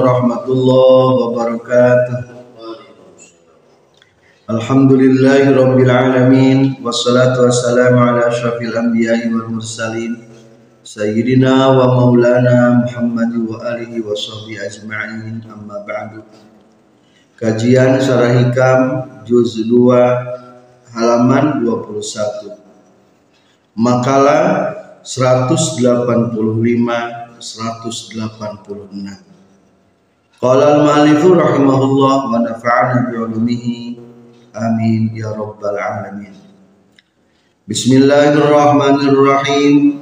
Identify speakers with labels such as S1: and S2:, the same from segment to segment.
S1: Warahmatullahi wabarakatuh. Alhamdulillahi rabbil alamin wassalatu wassalamu ala asyrafil anbiya'i wal mursalin sayyidina wa maulana Muhammad wa alihi wa sahbihi ajma'in amma ba'du. Kajian Syarah Hikam juz 2 halaman 21. Makalah 185 186 Qala al-malifu rahimahullah wa nafa'ana bi'ulumihi amin ya rabbal alamin. Bismillahirrahmanirrahim.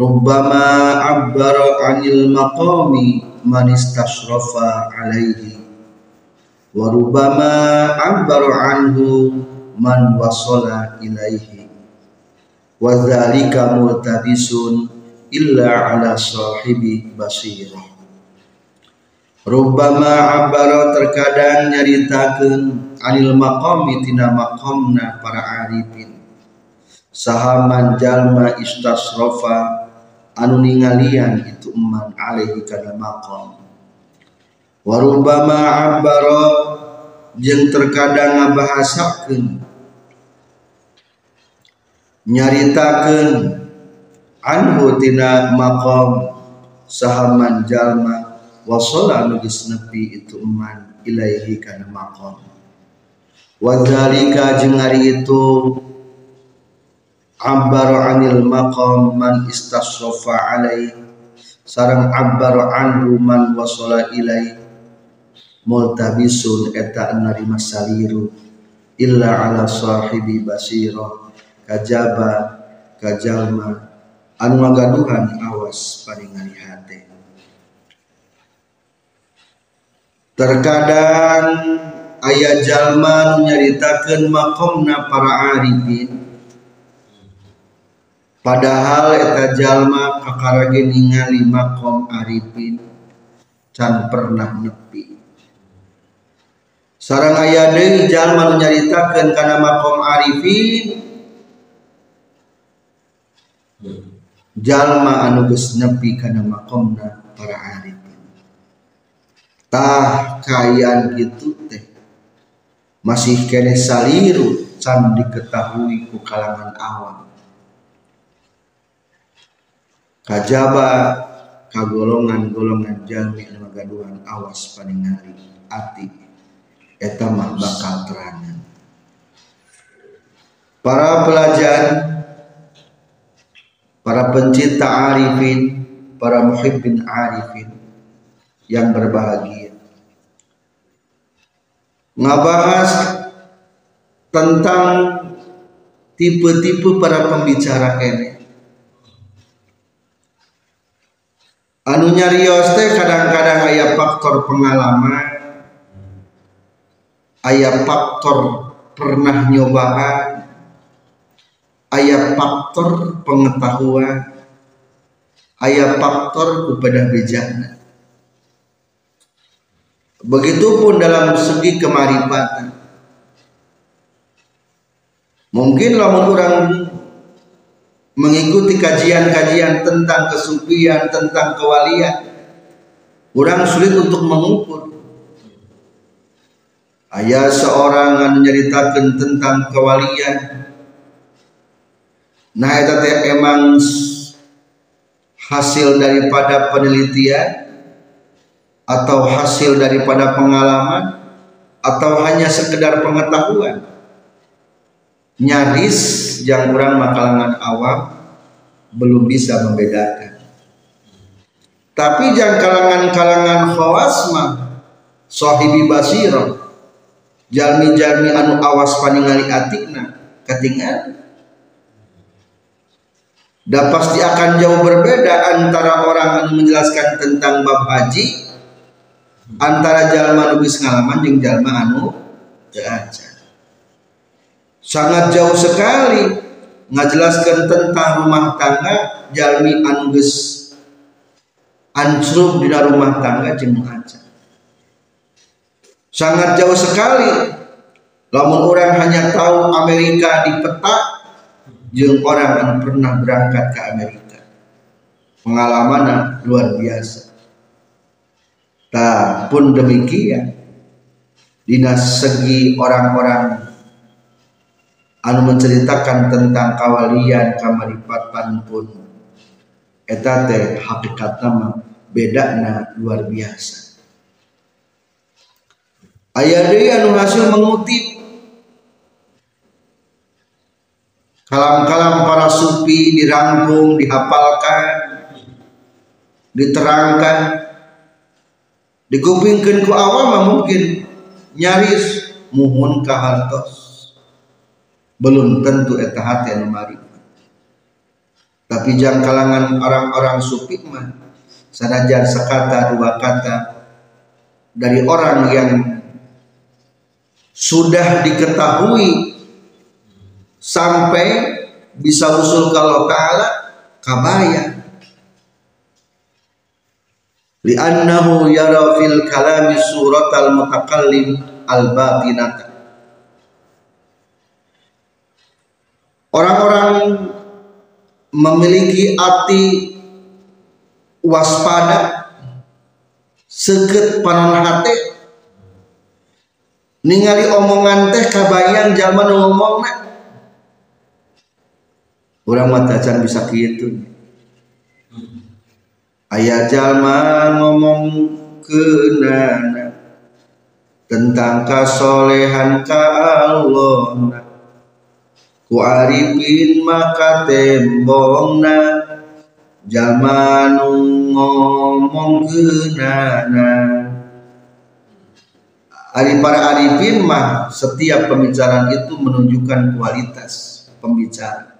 S1: Rubbama abbara anil maqami man istashrafa alaihi wa rubbama abbara anhu man wasala ilaihi wa dzalika multabisun illa ala sahibi basirah Rubbama abara terkadang nyaritakeun anil maqami tina maqamna para arifin. Sahaman jalma istasrofa anu ningalian itu eman alaihi kana maqam. Warubbama abara jeung terkadang ngabahasakeun nyaritakeun anhu tina maqam. Sahaman jalma wasala anu nepi itu eman ilaihi kana maqam. Wa dzalika jeung ari itu abbar anil maqam man istasrafa alai sarang abbar anhu man wasala ilai multabisun eta narima saliru illa ala sahibi basira. Kajaba kajalma anu ngagaduhan awas paringali hate terkadang ayah jalma nu nyaritakeun makomna para arifin. Padahal eta jalma kakarage ningali makom arifin can pernah nepi. Sarang ayah deui jalma nyaritakeun kana makom arifin jalma anu geus nepi kana maqamna para arifin tah kayan gitu teh. Masih kene saliru can diketahui ku kalangan awam. Kajaba kagolongan-golongan jalmi anu awas paningali ati. Eta mah bakal terangan. Para pelajar para pencinta arifin, para muhibbin arifin yang berbahagia. Ngabahas tentang tipe-tipe para pembicara kene. Anu nyarios teh kadang-kadang aya faktor pengalaman, aya faktor pernah nyobaan, ayat faktor pengetahuan ayat faktor kepada bejana begitupun dalam segi kemarifatan. Mungkin lamun orang mengikuti kajian-kajian tentang kesupian tentang kewalian. Orang sulit untuk mengukur. Ayah seorang yang menceritakan tentang kewalian. Nah itu emang hasil daripada penelitian atau hasil daripada pengalaman atau hanya sekedar pengetahuan. Nyaris yang orang makalangan awam belum bisa membedakan. Tapi yang kalangan-kalangan khawas mah sahibi basiro jalmi-jalmi anu awas paningali atikna ketinggalan. Dan pasti akan jauh berbeda antara orang yang menjelaskan tentang bab haji antara jalma anu geus ngalaman jalma anu teu sangat jauh sekali ngajelaskan tentang rumah tangga jalmi geus ancruk di rumah tangga jeung aja sangat jauh sekali lamun orang hanya tahu Amerika di peta jeung orang yang pernah berangkat ke Amerika. Pengalaman luar biasa tak pun demikian. Dinas segi orang-orang anu menceritakan tentang kawalian kamaripatan pun eta teh hakikat nama bedana luar biasa. Ayah anu hasil mengutip kalam-kalam para sufi dirangkum dihafalkan diterangkan dikupingkan ku awam mungkin. Nyaris muhun kahartos belum tentu eta hati anu tapi jangan kalangan orang-orang sufi mah sanajan sekata dua kata dari orang yang sudah diketahui sampai bisa usul kalau ta'ala kabaya li'annahu yara fil kalami suratal mutakallim al batinata orang-orang memiliki hati waspada seket panon hati. Ningali omongan teh kabayang zaman ngomong orang mata bisa gitu ayah jalma ngomong kenana tentang kasolehan ka Allah ku arifin maka tembongna jalma ngomong kenana Ari para arifin mah setiap pembicaraan itu menunjukkan kualitas pembicara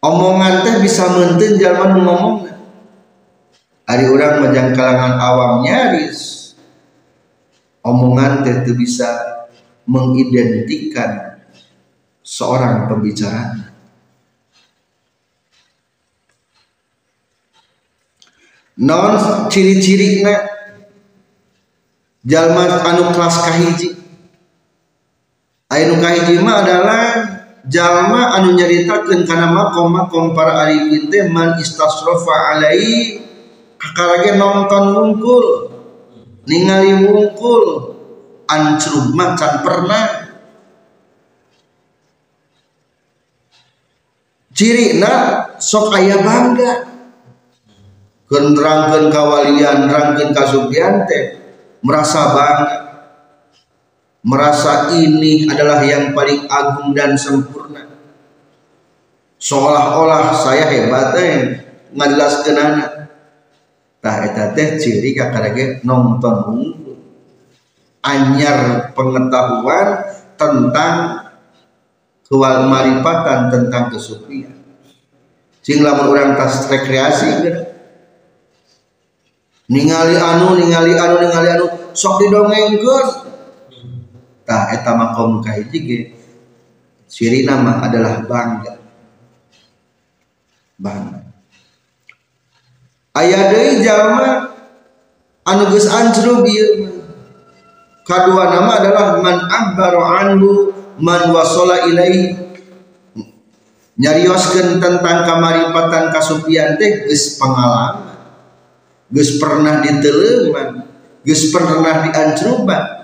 S1: omongan teh bisa menten zaman ngomong hari orang majang kalangan awam nyaris. Omongan teh itu bisa mengidentikan seorang pembicara non ciri-ciri na jalma anu kelas kahiji. Anu kahiji mah adalah jalma anu nyaritakeun kana makom makom para arifin teh man istasrofa alai kakarage nonton wungkul ningali wungkul ancrug macan pernah. Ciri na sok aya bangga. Kenterangkeun kawalian nerangkeun kasugian teh merasa bangga merasa ini adalah yang paling agung dan sempurna. Seolah-olah saya hebat eh. Ngajelaskeun anak tah eta teh ciri kakarage nonton anyar pengetahuan tentang kewal maripatan tentang kesucian sing lamun urang tas rekreasi ningali anu ningali anu ningali anu sok didongengkeun tah eta makom kahiji ge ciri nama adalah bangga. Bangga. Aya deui jalma anu geus anjrug ieu kadua nama adalah man abbaru anhu man wasala ilai nyarioskeun tentang kamaripatan kasupian teh geus pengalaman geus pernah diteleuman geus pernah dianjruban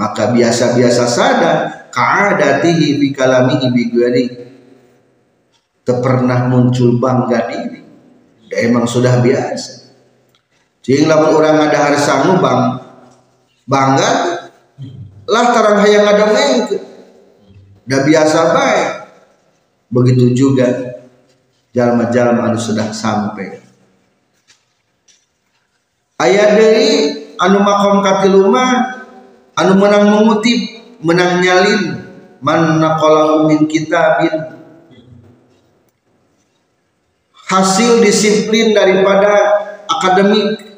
S1: maka biasa-biasa sada kaadatihi fi kalamihi bi pernah muncul bangga diri. Dia emang sudah biasa. Cing lamun orang ada hari sangu bang bangga lah tarang hayang ada mengke dah biasa baik. Begitu juga jalma-jalma anu sudah sampai. Ayat dari anu makom katilumah anu menang mengutip menang nyalin man naqalahu min kitabin. Hasil disiplin daripada akademik.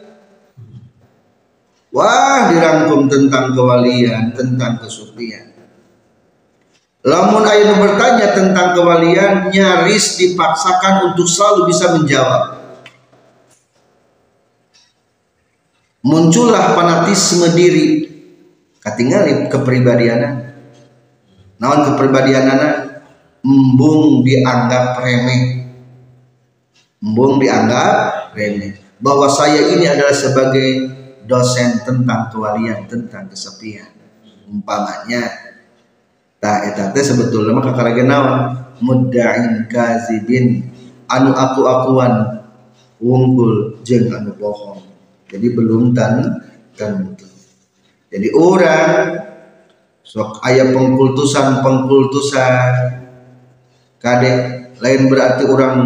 S1: Wah dirangkum tentang kewalian tentang kesufian lamun ayat bertanya tentang kewalian nyaris dipaksakan untuk selalu bisa menjawab. Muncullah fanatisme diri katingali kepribadian naon kepribadian embung dianggap remeh. Embung dianggap remeh. Bahwa saya ini adalah sebagai dosen tentang kewalian tentang kesepian. Umpamanya tak eta teh sebetulnya mah kakaragen naon? Mudda'in kazibin. Anu aku-akuan wungkul jeung anu bohong. Jadi belum tan tentu jadi orang sok ayat pengkultusan pengkultusan. Kade lain berarti orang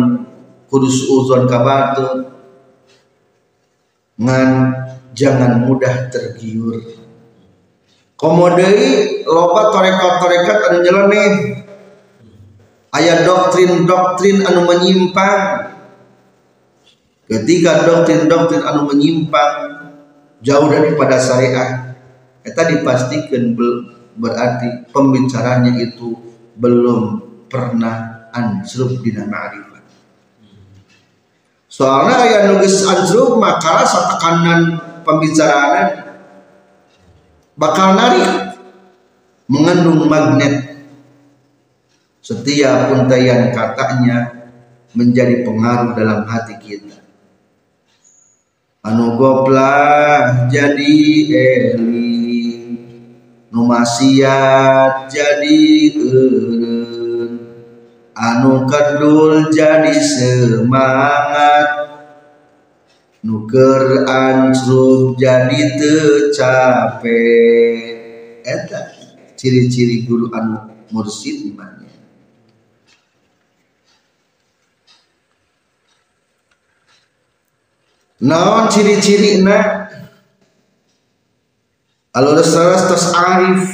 S1: kudus uzon kabatu ngan jangan mudah tergiur. Komodei loba torekat-torekat anu nyeleneh ayat doktrin-doktrin anu menyimpang. Ketika doktrin-doktrin anu menyimpang. Jauh daripada syariat kita dipastikan berarti pembicaranya itu belum pernah anjruk dina ma'rifat. Soalnya ayah nulis anjruk maka tekanan pembicaraan bakal narik mengandung magnet. Setiap untayan katanya menjadi pengaruh dalam hati kita. Anu goplah jadi eli numasiat jadi eren anu kedul jadi semangat. Nuker ancruk jadi tercape eta ciri-ciri guru anu mursid imannya naon ciri-ciri na alurus terus arif.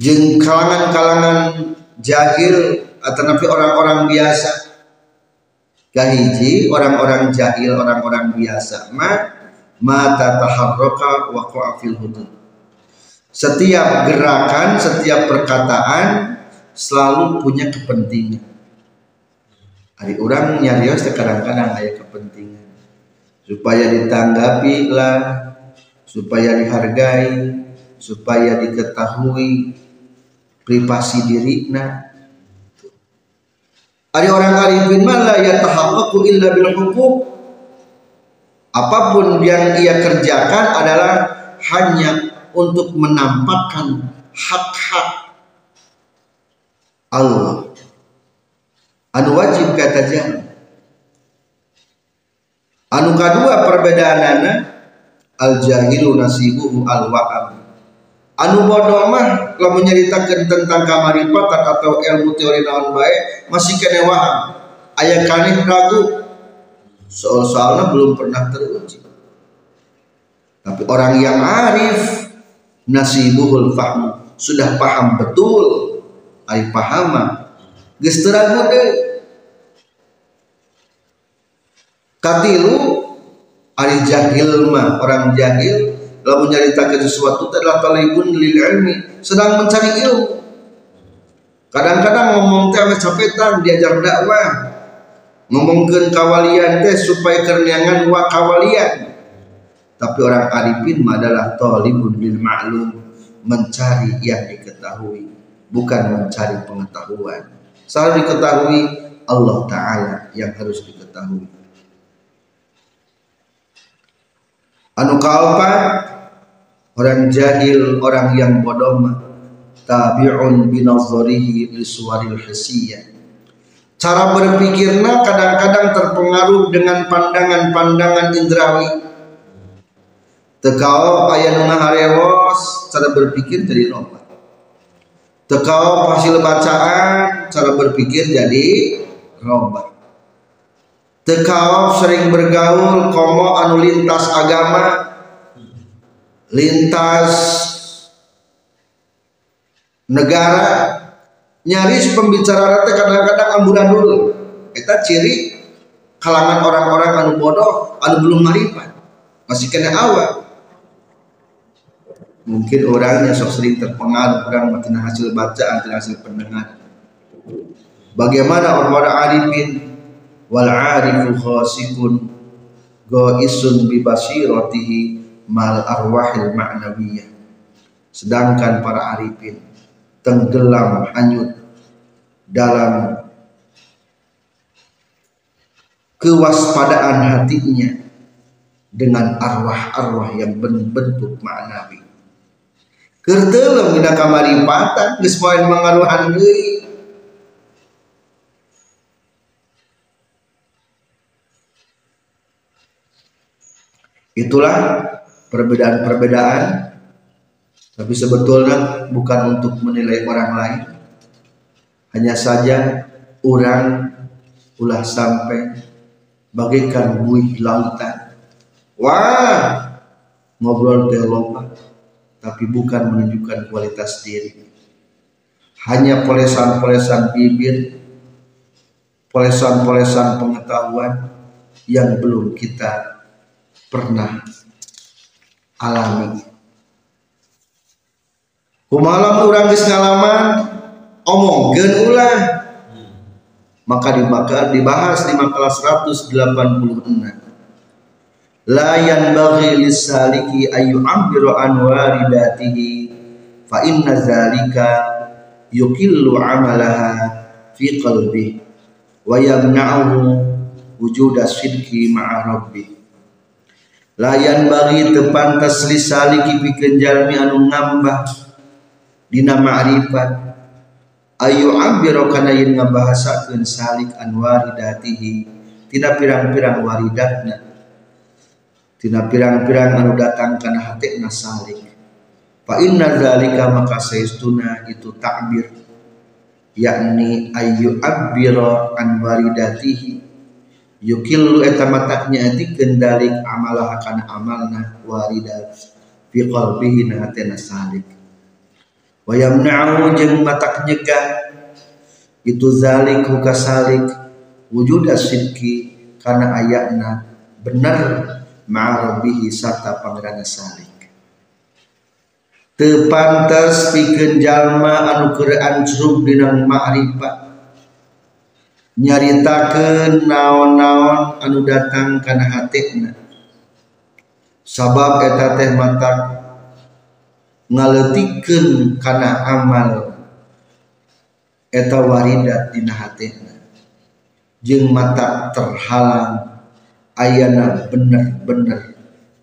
S1: Jeng kalangan-kalangan jahil atau nabi orang-orang biasa. Kahiji orang-orang jahil orang-orang biasa. Ma mata taharroka wa fil hudud. Setiap gerakan setiap perkataan selalu punya kepentingan. Hari orang nyarios kadang-kadang ada kepentingan supaya ditanggapi lah supaya dihargai supaya diketahui privasi nah ada orang arifin malah ya tahaqqaqu illa bil hukum apa pun yang ia kerjakan adalah hanya untuk menampakkan hak-hak Allah. Anu wajib kata jangan anu kedua perbedaanana al jahilu nasibuhu al wa'am anu bodoh mah kalau menyeritakan tentang kamaripatan atau ilmu teori naon baik masih kene waham ayah kaneh ragu. Soal-soalnya belum pernah teruji. Tapi orang yang arif nasibuhul fahmu. Sudah paham betul. Ay pahama geus teragu katilu ari jahil mah orang jahil kalau menyeritakan sesuatu adalah talibun lil ilmi sedang mencari ilmu. Kadang-kadang ngomong teh ame capetan diajar dakwah. Ngomongkan kawalian teh supaya kerniangan wa kawalian. Tapi orang arifin adalah talibun lil ma'lum mencari yang diketahui bukan mencari pengetahuan. Selalu diketahui Allah Ta'ala yang harus diketahui anu kaopat orang jahil orang yang bodoh tabi'un binazarihi lisuwaril hisiyah cara berpikirnya kadang-kadang terpengaruh dengan pandangan-pandangan indrawi. Tekau ayah nunga harewos cara berpikir jadi nomor tekau hasil bacaan cara berpikir jadi robot tekau sering bergaul komo anu lintas agama. Lintas negara. Nyaris pembicara rata kadang-kadang amburadul kita ciri kalangan orang-orang anu bodoh anu belum marifat masih kena awal mungkin orangnya sok sering terpengaruh orang makin hasil bacaan hasil pendengar. Bagaimana orang-orang arifin wal arifu khasikun bi basiratihi mal arwahil ma'nawiyah sedangkan para arifin tenggelam hanyut dalam kewaspadaan hatinya dengan arwah-arwah yang berbentuk maknawi. Kertelem mina kamaripatan geus poin mangaruhan deui. Itulah perbedaan-perbedaan tapi sebetulnya bukan untuk menilai orang lain. Hanya saja orang ulah sampai bagaikan buih lautan. Wah, ngobrol teh tapi bukan menunjukkan kualitas diri. Hanya polesan-polesan bibir, polesan-polesan pengetahuan yang belum kita pernah alami. Kumalam orang geus ngalaman omongkeun ulah. Maka dibahas di makalah 186 la yanbaghi lisaliki ayu ambiru an waridatihi fa inna zalika yukillu amalaha fi qalbi wa yamna'uhu wujuda syirki ma'a rabbi layan bagi tepantas lisaliki pikeun jalmi anu ngambah. Dina ma'rifat. Ayu ambiro kana yen ngabahasakeun salik an waridatihi. Tina pirang-pirang waridatna. Tina pirang-pirang anu datang kana hatena salik. Fa inna zalika maka saestuna itu takbir. Yakni ayu abbiro an waridatihi yukillu eta ati kendalik amalah kana amalna waridat fi qalbihi na hatena salik. Wa yamna'u jeung matak nyegah itu zalik huka salik wujud asyidki karena ayatna benar ma'arabihi sarta pangeran salik. Tepantes pikeun jalma anu keur anjrug dina ma'rifat nyaritakeun naon-naon anu datang kana hatena sabab eta teh matak ngaletikeun kana amal. Eta waridat dina hatena jeung mata terhalang ayana bener-bener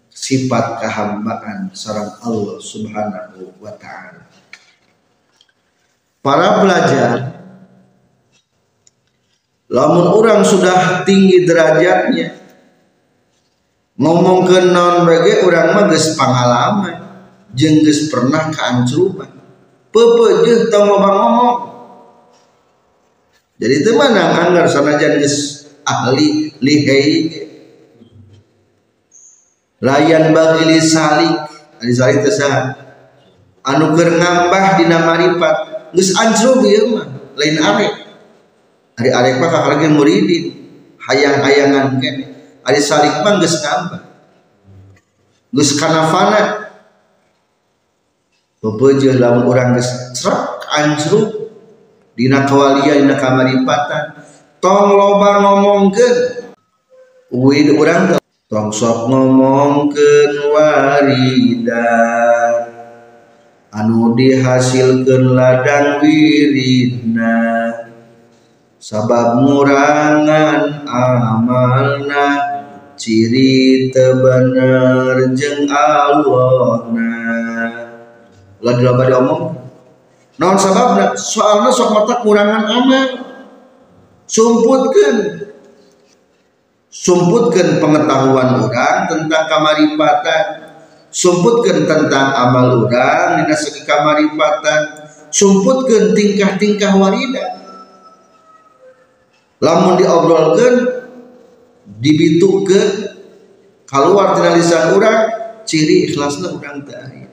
S1: sifat kehambaan sarang Allah Subhanahu wa taala. Para pelajar lamun orang sudah tinggi derajatnya ngomong ke non bagi orang mah pengalaman jengges pernah keancrupan pepe jeung tong ngomong jadi itu mana anggar sanajan geus ahli lihai layan bagi li salik ali salik teh anu keur ngambah dina maripat geus mah lain arek ari arek mah kakarge muridin. Hayang-hayangan kene ari salik mah geus ngambah geus kanafana. Bebeje lamun urang geus srek anjruk. Dina kawalian dina kamaripatan. Tong loba ngomongkeun. Uid urang tong sok ngomongkeun waridan anu dihasilkeun ladang wiridna sabab ngurangan amalna ciri tebener jeung Allahna lah di loba diomong naon sababna? Soalna sok mata kurangan amal. Sumputkan sumputkan pengetahuan orang tentang kamaripatan. Sumputkan tentang amal orang dina segi kamaripatan. Sumputkan tingkah-tingkah warida lamun diobrolkan dibitukan keluar tina lisan orang ciri ikhlasna orang teh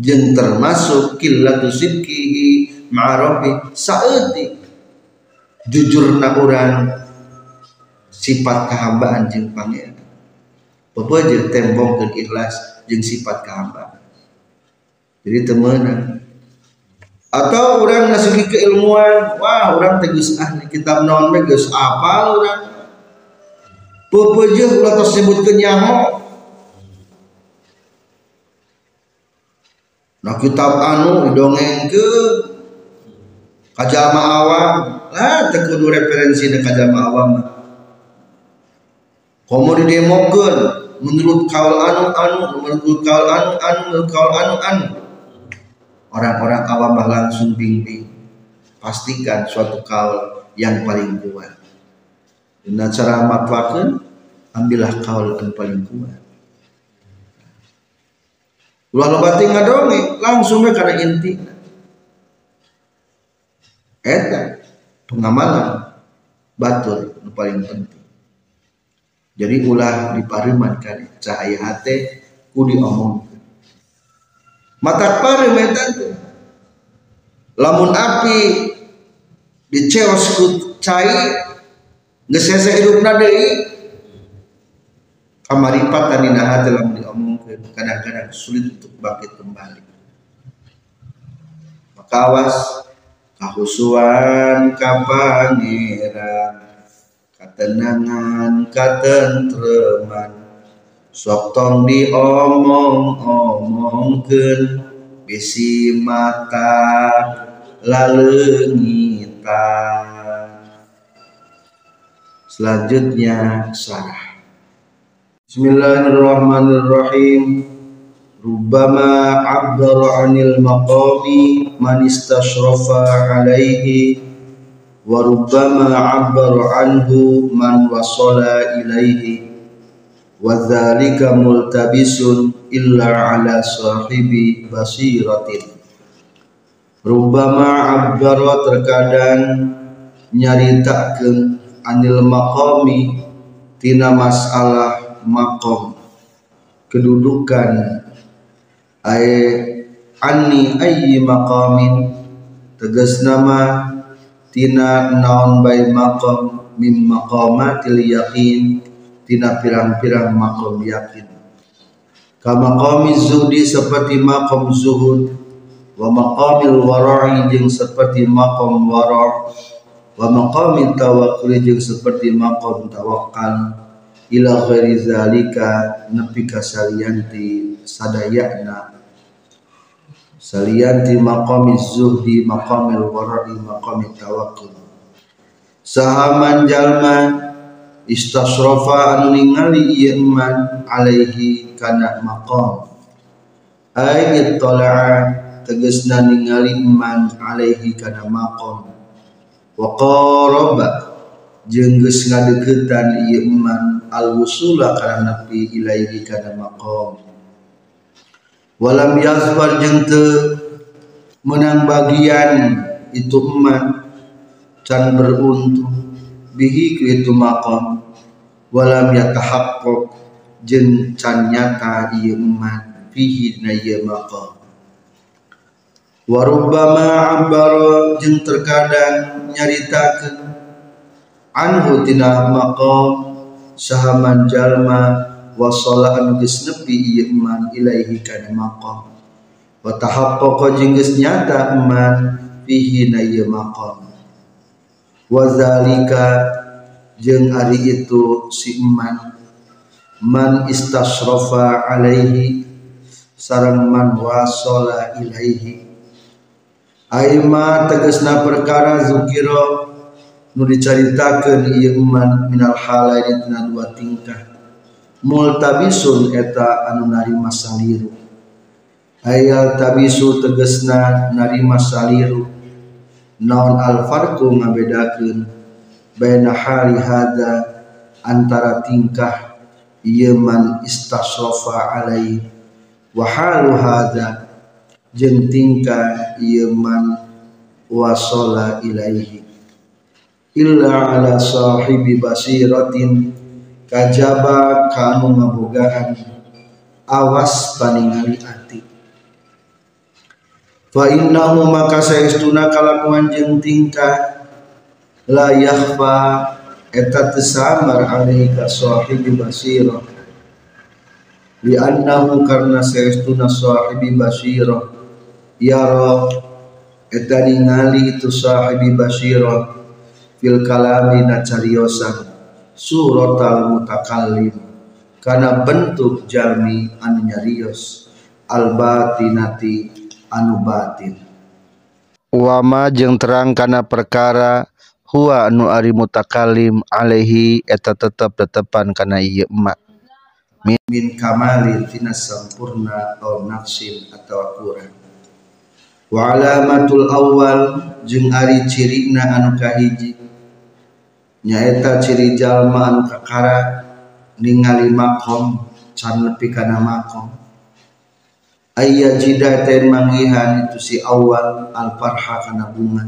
S1: jeng termasuk killatu sidkihi ma'arabi saeutik. Jujurna urang sifat kehambaan jeung pangeran. Pepeje tembongkeun ikhlas jeung sifat kehambaan. Jadi temenan atau orang nasuki keilmuan wah orang tegus ahli kitab non geus apal orang. Pepeje ulah tersebut kenyaho nah kitab anu dongeng ke kajama awam. Lah tekudu referensi na kajama awam. Komo didemokeun menurut kaul anu anu menurut kaul anu anu menurut kaul anu anu orang-orang awam langsung bimbing pastikan suatu kaul yang paling kuat. Dengan cara matwakan ambillah kaul yang paling kuat. Ulah lo batin ngadonge langsung karena inti. Eta pengamalan batul yang paling penting. Jadi ulah dipareman kan cahaya hati ku diomong mata pareum eta lamun api diceos ku cai geus hese hidupna deui kamaripat dina hati lamun diomongkeun kadang-kadang sulit untuk bangkit kembali. Maka awas kahusuan kapangeran ketenangan katentreman sok tong diomong-omongkeun bisi mata laleungitan selanjutnya sarah. Bismillahirrahmanirrahim. Rubbama abdara anil maqami man istashrafa alaihi wa rubbama abbara anhu man wasala ilaihi wa dzalika multabisun illa ala sahibi basiratin. Rubbama abbara terkadang nyaritakeun anil maqami tina masalah maqam kedudukan. Ay anni ayyi maqamin tegas nama tina naon bae maqam mim maqamatil yaqin tina pirang-pirang maqam yakin. Kama qami zuhdi seperti maqam zuhud wa maqamil wara'i jeung seperti maqam wara' wa maqamit tawakkul jeung seperti maqam tawakkal. Ila ghairi zalika nepi kasalianti sadayana salian di maqami zuhdi maqamil wara'i maqami tawakkul. Sahaman jalma istasrofa anu ningali ieu iman alaihi kana maqam. Ay ittala'a tegasna ningali iman alaihi kana maqam. Wa qaraba jeung geus iman al wusula kana nepi ilaihi kana maqam. Walam yazfar jeung teu menang bagian itu eman can beruntung bihi ku itu maqam. Walam yatahaqqaq jeung can nyata ieu eman fihi na ieu maqam. Warubbama abbara jeung terkadang nyaritakeun anhu tina maqam. Sahaman jalma wasala anu geus nepi ieu iman ilaihi kana maqam. Wa tahaqqaqa jeung geus nyata iman fihi na ieu maqam wa zalika jeung ari itu si iman man istasrafa alaihi sareng man wasala ilaihi. Aima tegasna perkara zukira nu dicaritakeun ieu iman minal halaini tina dua tingkah. Multabisun eta anu narima saliru. Ayal tabisu tegesna narima saliru naon al farqu ngabedakeun baina hali hada antara tingkah ieu man istasrafa alai wa halu hada jeung tingkah ieu man wasala ilaihi. Illa ala sahibi basiratin kajaba kanu ngabogaan awas paningali ati fa innahu maka saestuna kalakuan jeung tingkah. La yakhfa eta tesamar alaika sahibi basira li annahu karna saestuna sahibi basira yara eta ningali itu sahibi basira fil kalami na cariosan suratal mutakallim. Karena bentuk jalmi anu nyarios. Al batinati anu batin. Wama jeung terang kana perkara huwa anu ari mutakalim alaihi eta tetep tetepan kana ieu emak. Min, min kamalin tina sampurna au nafsin atau kurang wa alamatul awal jeung ari cirina anu kahiji. Nyaeta ciri jalma anu kakara ningali makom can nepi kana makom ayya jidaten mangihan itu si awal al farha kana bunga.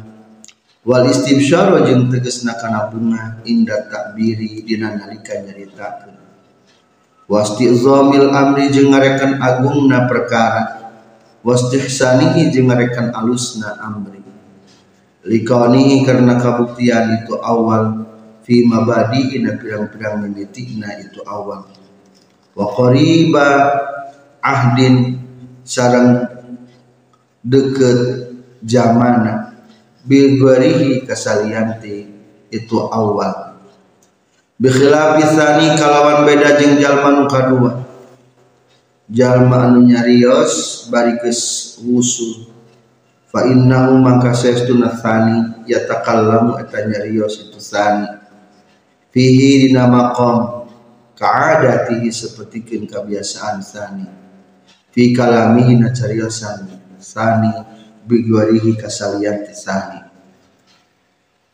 S1: Wal istibsyar jeung tegasna kana bunga inda takbiri dina nalika nyaritakeun. Wastizamil amri jeung ngarekan agungna perkara. Wastihsanihi jeung ngarekan alusna amri. Likanihi karena kabuktian itu awal. Fi mabadi'ina pirang-pirang mimitikna itu awal. Wa qariba ahdin sarang deket zamana bil garihi kasalianti itu awal. Bi khilafi tsani kalawan beda jeung jalma kadua. Jalma anu nyarios bari geus wusul fa innahu maka saestuna tsani yatakallamu eta nyarios itu tsani fihi dina maqam ka'adatihi sapertikeun kebiasaan sani fi kalamihi na cariosan sani bigwarihi kasalian sani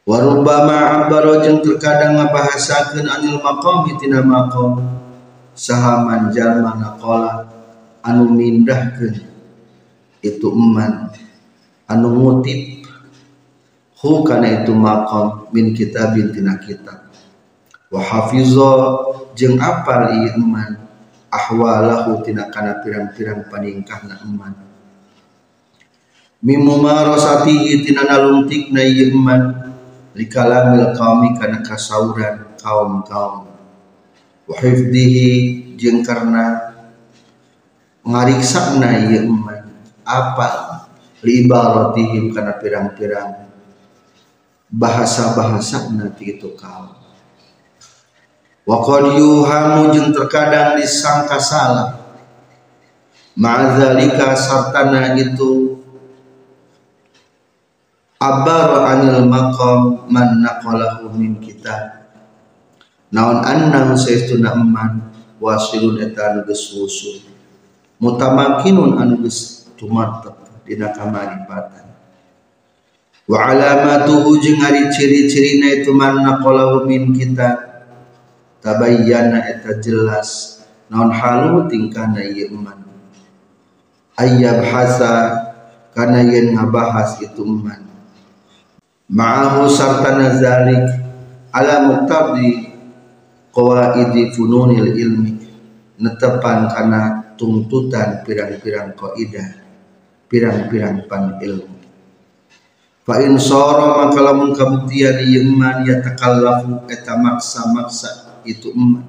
S1: warubbama abbaro jeung terkadang ngabahasakeun anil maqami tina maqam sahaman jalma naqala anu mindahkeun itu eman anu ngutip hu kana itu maqam min kitabin tina kitab. Wa hafizha jeung apal eman ahwalahu tina kana pirang-pirang paningkahna eman. Mimumarasatihi tina nalungtikna ieu eman. Likalamil qaumi kana kasauran kaum-kaum. Wa hifdihi jeung karna ngariksana ieu eman. Apa? Li ibaratihim kana pirang-pirang bahasa-bahasana ti itu kaum wa qad yuhamu jeung terkadang disangka salah. Ma'adzalika sartana itu abar anil maqam man naqalahu min kita naon annang saestuna eman wasilun eta anu geus wusul. Mutamakinun anu geus tumartep dina kamaripatan. Wa alamatuhu jeung ari ciri-cirina itu man naqalahu min kita tabayyana eta jelas. Naon halu tingkahna ieu eman ayyab hasa kana yen ngabahas itu eman ma'ahu sartana zalik ala muqtadi qawaidi fununil ilmi. Netepan kana tuntutan pirang-pirang kaidah pirang-pirang pan ilmu. Fa in sara maka lamun kabuktian ieu eman ya eta maksa-maksa itu emak.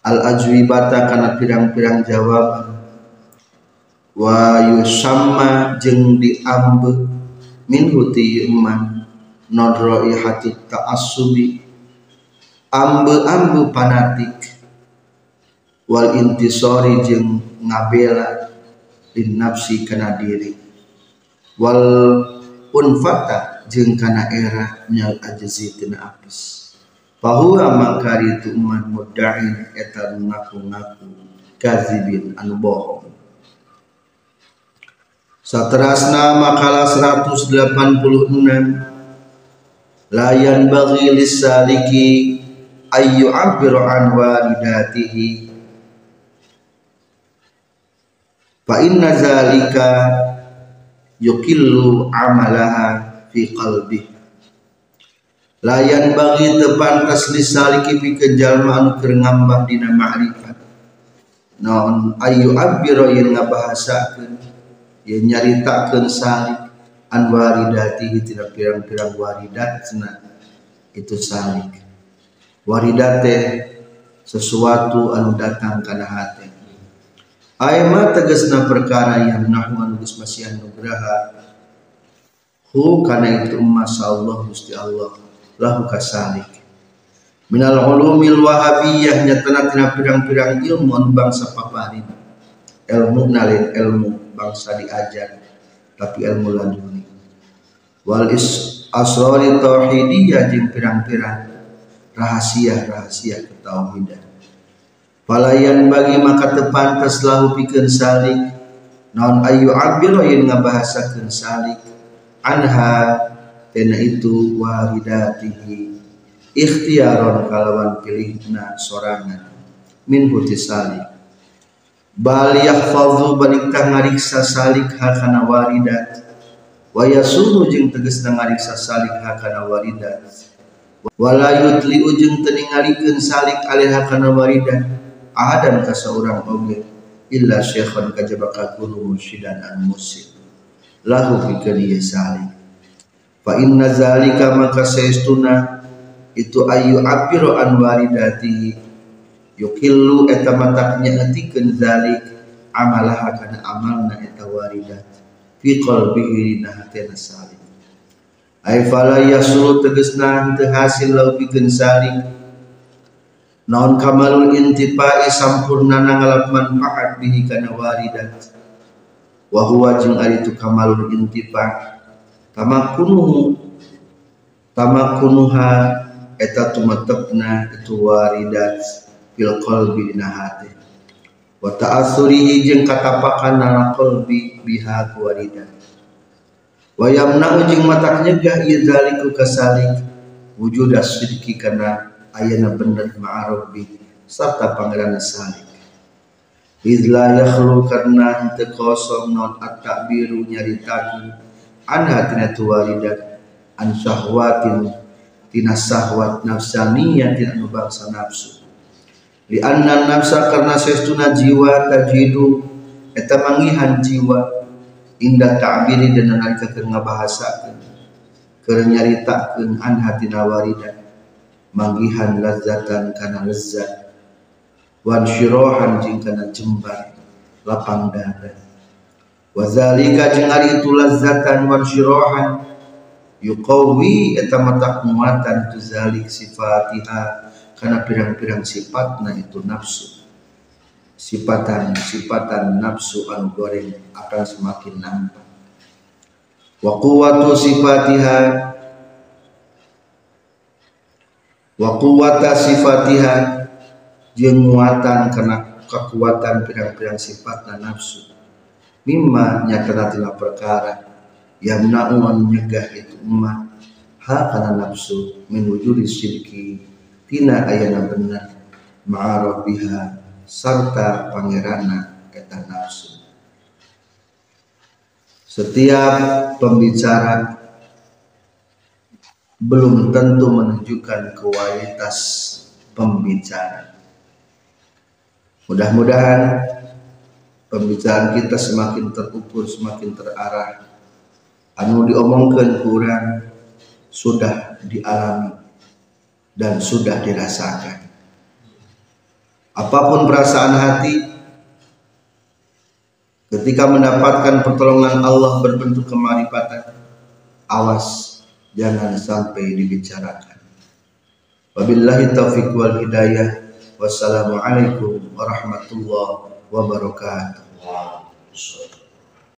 S1: Al ajwibata karena pirang-pirang jawaban wa yusamma jeng diambe. Min huti eman non hati ta'assubi. Ambe-ambe fanatik. Wal intisori jeng ngabela lin nafsi kana diri. Wal unfata jeng kana era nyal ajzi tina apis Fahuwa mangkari itu umat mudda'in eta ngaku-ngaku kazibin anu bohong. Satrasna makalah 186 Layan bagi lisaliki ayu abiru an walidatihi Fa inna zalika yukillu amalaha fi qalbihi layan bagi tepantas lisaliki pikeun jalma anu keur ngambah dina ma'rifat naon ayu abiro yen ngabahasakeun yen nyaritakeun salik an waridati tina pirang-pirang waridat cenah itu salik. Waridat teh sesuatu anu datang kana hati. Aima tegasna perkara yang nahu anu geus masihan nugraha hu kana itu emas Allah Gusti Allah lahu kasalik minal ulumil wahabiyah nyatana tina pirang-pirang ilmu anu bangsa paparin. Ilmu nalin ilmu bangsa diajar tapi ilmu laduni wal is asrori tauhidiyah jeung pirang-pirang rahasia-rahasia ketauhidan. Palayan bagi maka tepantes lahu pikeun salik. Naon ayu abiro yang ngabahasakeun salik? Anha tena itu waridatihi ikhtiaron kalawan pilihna sorangan. Min huti salik bal yahfazu balikta ngariksa salik hakana waridat? Wa yasunu jeung tegasna ngariksa salik hakana waridat. Wala yutli ujung teningalikeun salik alaiha kana waridat? Ahadan ka seorang oge illa syekhon kajaba guru mursyidan an musib lahu pikeun salik fa inna zalika maka saestuna itu ayu apiro an waridatihi yukillu eta mataknya atikeun zalik amalaha kana amalna eta waridat fi qalbihi dina hatena salim. Ay fala yasulu tegesna teu hasil lau pikeun salim naon kamalul intifa'i sampurna ngalap manfaat bihi kana waridat. Wa huwa jeung ari tu kamalul intifa' tamakunuhu. Tamakunuha eta tumatepna itu waridat fil qalbi dina hati. Wa ta'assurihi jeung katapakan nana qalbi biha warida wa yamna'u jeung matak nyegah ieu zaliku kasalik wujud asidki kana ayana bener ma'arabi sarta pangeran salik. Izla yakhlu karna henteu kosong non at-ta'biru nyaritakeun anha tina tuwaridat an syahwatin tina sahwat nafsaniyatin anu bangsa nafsu. Li anna nafsa karena sestuna jiwa tajidu eta mangihan jiwa indah ta'biri dan nalika keur ngabahasakeun keur nyaritakeun an hatina warida manggihan lazatan kana lezat wan syirohan jeung kana jembar lapang dada wa zalika jeung ari itu lazatan wan syirohan yuqawi eta matak muatan tu zalik sifatiha. Karena pirang-pirang sifatnya itu nafsu. Sifatan sifatan nafsu anu goreng akan semakin nampak. Wa quwwatu sifatiha. Wa quwwata sifatiha. Jeung muatan karena kekuatan pirang-pirang sifatna nafsu mimma nyata tina perkara. Yang na'u nyegah itu umat ha kana nafsu min wujudi syirki. Tina ayana benar. Ma'arabiha serta pangerana eta nafsu. Setiap pembicara belum tentu menunjukkan kualitas pembicara mudah-mudahan pembicaraan kita semakin terukur semakin terarah anu diomongkan kurang sudah dialami dan sudah dirasakan. Apa pun perasaan hati, ketika mendapatkan pertolongan Allah berbentuk kemarifatan, awas jangan sampai dibicarakan. Wabillahi taufiq wal hidayah. Wassalamualaikum warahmatullahi wabarakatuh.